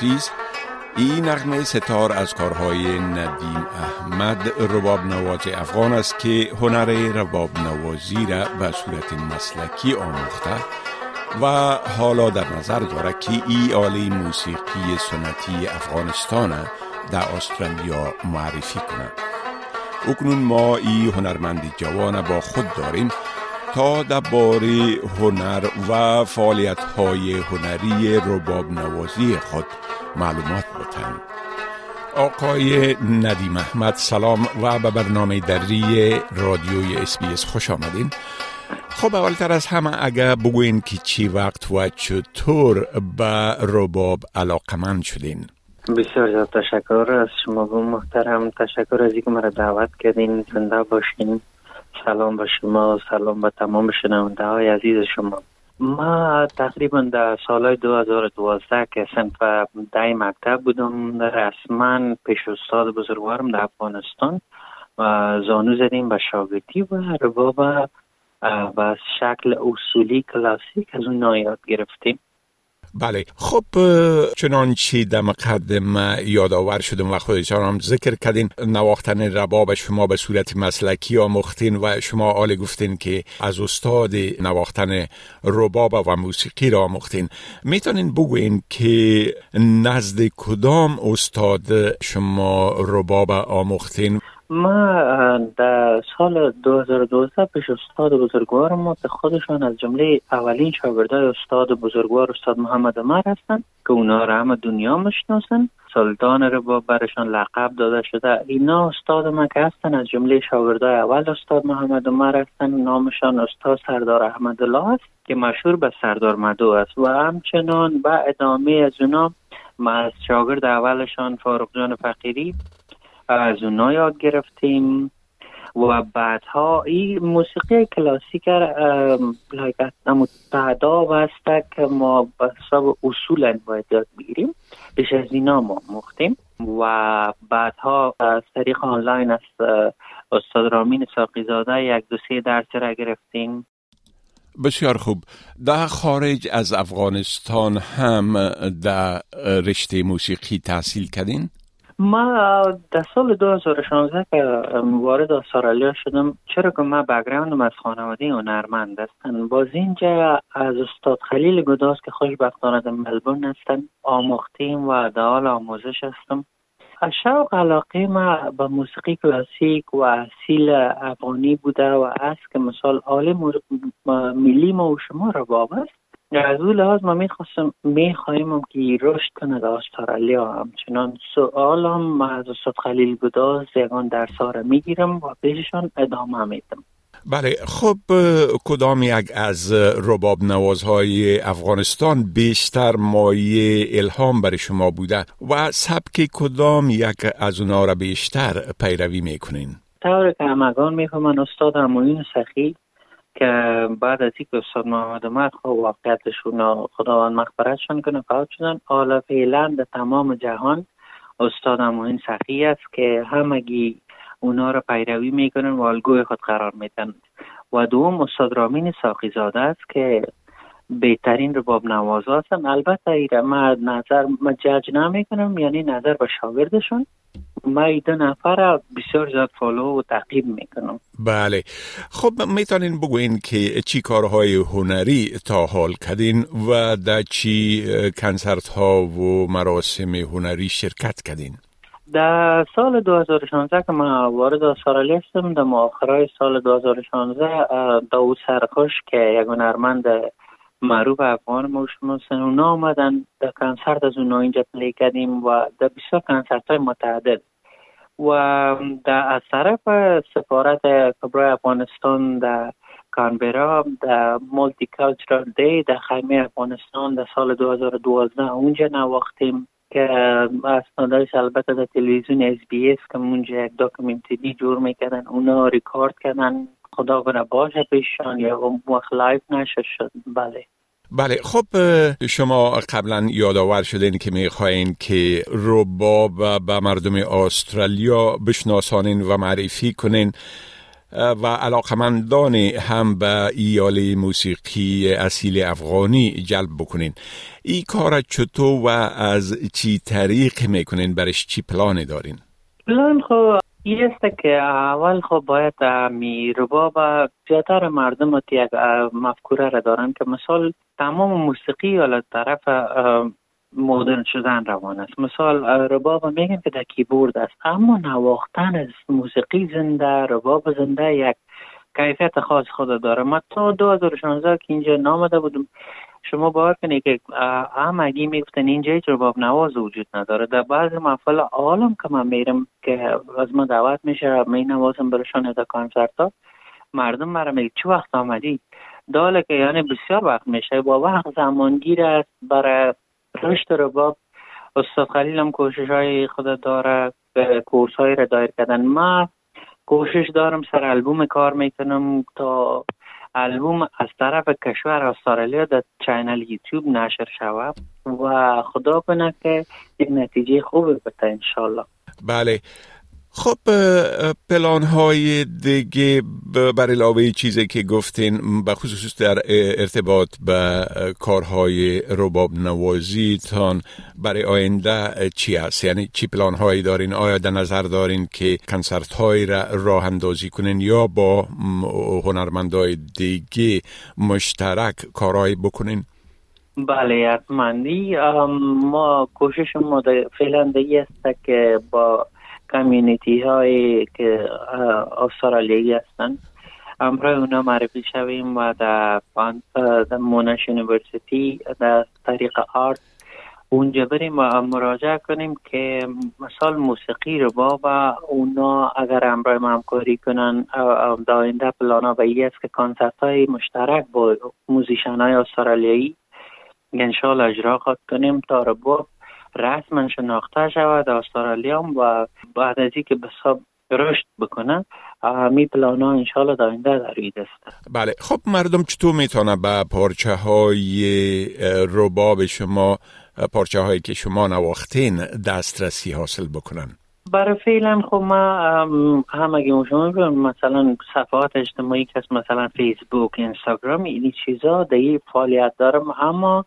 عزیز این نغمه ستار از کارهای ندیم احمد رباب نواز افغان است که هنر رباب نوازی را به صورت مسلکی آموخته و حالا در نظر دارد که ای آله موسیقی سنتی افغانستان در استرالیا معرفی کند. اکنون ما ای هنرمند جوان با خود داریم تا درباره هنر و فعالیت های هنری رباب نوازی خود معلومات بتن. آقای ندیم احمد سلام و به برنامه دری رادیوی اس خوش آمدین. خب اولتر از همه اگر بگوین که چی وقت و چطور به رباب علاقمند شدین؟ بسیار زیاد تشکر از شما به محترم. تشکر از اینکه مرا دعوت کردین. زنده باشین. سلام به شما. سلام به تمام شنونده های عزیز شما. ما تقریبا در سال 2012 که صنف دای مکتب بودم رسما پیش استاد بزرگوارم در افغانستان و زانو زدیم به شاگردی و رباب و شکل اصولی کلاسیک از اون نایاد گرفتیم. بله. خب چنانچه در مقدم یادآور شدم و خودتان هم ذکر کردین نواختن رباب شما به صورت مسلکی آموختین و شما آل گفتین که از استاد نواختن رباب و موسیقی را آموختین. می‌تونین بگوین که نزد کدام استاد شما رباب آموختین؟ ما در سال 2012 پیش استاد بزرگوار ما که خودشان از جمله اولین شاگردای استاد بزرگوار استاد محمد عمر هستند که اونا را همه دنیا مشناسن سلطان رباب برشان لقب داده شده. اینا استاد ما که هستن از جمله شاگردای اول استاد محمد عمر هستن نامشان استاد سردار احمد الله است که مشهور به سردار مدو است. و همچنان به ادامه از اونا ما از شاگرد اولشان فاروق جان فقیری از اونا یاد گرفتیم. و بعدها این موسیقی کلاسیک تعداب هست که ما به حساب اصولا باید یاد بگیریم. بیش از اینا ما مختیم و بعدها از طریق آنلاین از استاد رامین ساقیزاده یک دو سه درس را گرفتیم. بسیار خوب. در خارج از افغانستان هم در رشته موسیقی تحصیل کردین؟ ما در سال 2016 که وارد استرالیا شدم چرا که ما بگراندم از خانواده هنرمند هستن باز اینجا از استاد خلیل گداز که خوشبختانه در ملبورن هستن آموختیم و در حال آموزش هستم. شوق علاقه ما به موسیقی کلاسیک و اصیل افغانی بوده و است که مثال آل ملی ما و شما را از اون لحاظ ما می‌خواستم می‌خواهیم که رشد کنه در استرالیا همچنان سوال هم از استاد خلیل گداز یگان درس ها می‌گیرم و پیششان ادامه میدم بله خب کدام یک از رباب نوازهای افغانستان بیشتر مایه الهام برای شما بوده و سبک کدام یک از اونا را بیشتر پیروی می‌کنین؟ طور که همگان می‌فهمن استاد اموین سخی که بعد از اینکه استاد محمد عمر خب واقعیتشون خداوند مغفرتشون کنه. فوت شدن حالا فعلا در تمام جهان استاد این سخی است که همگی اونا رو پیروی می‌کنن و الگوی خود قرار میدن. و دوم استاد رامین ساقیزاده است که بهترین رباب نواز هستن. البته ایره من نظر من جج نمی‌کنم یعنی نظر به شاگردشون. ما ای دو نفر بسیار زیاد follow و تعقیب می‌کنم. بله. خب می‌تونین بگوین که چی کارهای هنری تا حال کردین و در چی کنسرت ها و مراسم هنری شرکت کردین؟ در سال 2016 که من وارد استرالیا هستم در مؤخرای سال 2016 داود سرخوش که یک هنرمند معروف افغان شما اونا آمدن. در کنسرت از اونا اینجا play کردیم و در بسیار کنسرت های متعدد. و در از طرف سفارت کبرای افغانستان در کانبرا در Multicultural Day در خیمه افغانستان در سال 2012 اونجا نواختیم که اسنادش البته در تلویزیون SBS که اونجا یک documentary جور می‌کردن اونا ریکارد کردن. خدا کنه باشه پیشان یا اون وقت live نشر شد. بله. بله. خب شما قبلا یادآور شدین که می‌خواین که رباب به مردم استرالیا بشناسانین و معرفی کنین و علاقمندان هم به ایال موسیقی اصیل افغانی جلب بکنین. این کار چطور و از چی طریق می‌کنین؟ برش چی پلان دارین؟ پلان خب است که اول خب باید می رباب زیادتر مردم یک مفکوره را دارن که مثال تمام موسیقی یا طرف مدرن شدن روان است. مثال رباب میگن که در کیبورد است. اما نواختن از موسیقی زنده رباب زنده یک کیفیت خاص خود داره. ما تا 2016 که اینجا نامده بودم شما باور کنید که همگی می‌گفتن اینجا هیچ رباب نواز وجود نداره در بعض محفل عالم که من میرم که از ما دعوت میشه می نوازم برشان در کنسرت ها مردم مرا میگه چه وقت آمدی؟ داله که یعنی بسیار وقت میشه با وقت زمانگیر است برای رشد رباب استاد خلیل هم کوشش های خود داره کورس های را دایر کردن. ما کوشش دارم سر البوم کار می‌کنم تا البوم از طرف کشور استرالیا در چینل یوتیوب نشر شود و خدا کنه که یک نتیجه خوبی بده انشالله بله. خب پلان های دیگه بر علاوه چیزی که گفتین به خصوص در ارتباط به کارهای رباب نوازی تان برای آینده چی است یعنی چی پلان هایی دارین؟ آیا در نظر دارین که کنسرت هایی را راه اندازی کنین یا با هنرمندای دیگه مشترک کارهایی بکنین؟ بله حتما. ما کوشش ما فعلا دیگه است که با کمیونیتی های که استرالیایی هستن. امرای اونا معرفی شویم و در مونش یونیورسیتی در طریق آرت اونجا بریم و مراجعه کنیم که مثال موسیقی رو با و اونا اگر امرای ما همکاری کنن در آینده پلانا به است که کنسرت های مشترک با موزیشن های استرالیایی انشاءالله اجرا خواد کنیم تا رباب رسما شناخته شود. استرالیا و بعد از که به حساب رشد بکنه می پلانا انشالله در آینده در است بله. خب مردم چطور می‌تونه به پارچه های رباب شما پارچه هایی که شما نواختین دسترسی حاصل بکنن؟ برای فعلا خب ما هم اگه شما مثلا صفحات اجتماعی که مثلا فیسبوک اینستاگرام این چیزا در فعالیت دارم. اما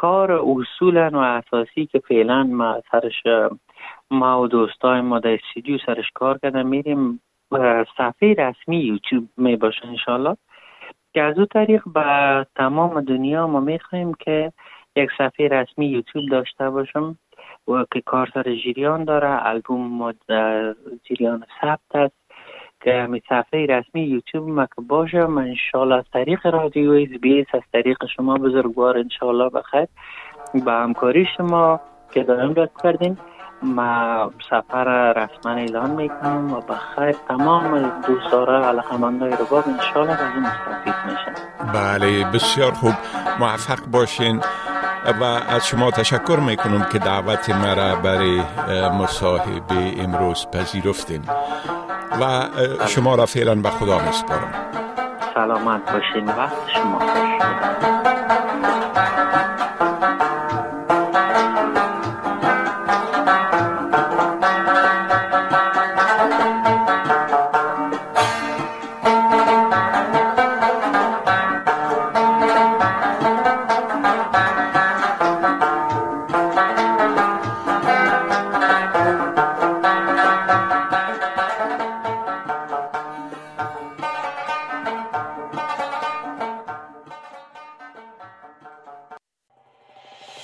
کار اصولا و اساسی که فعلا ما سرش ما و دوستای ما در استودیو سرش کار کردن میریم صفحه رسمی یوتیوب می باشه انشالله که از او طریق به تمام دنیا ما می‌خوایم که یک صفحه رسمی یوتیوب داشته باشم و که کار سر جریان داره. البوم ما جریان ثبت است. که صفحه رسمی یوتیوب ما که باشه. من انشالله از طریق رادیو ایز بیس از طریق شما بزرگوار انشالله بخیر با همکاری شما که دارم رد کردین ما سفر رسما اعلان می‌کنم و بخیر تمام دوستاره علاقمندای رباب انشالله از این مستفید میشن. بله بسیار خوب. موفق باشین. و از شما تشکر می‌کنم که دعوت مرا برای مصاحبه امروز پذیرفتین. و شما را فعلا به خدا میسپارم. سلامت باشین. وقت شما خوش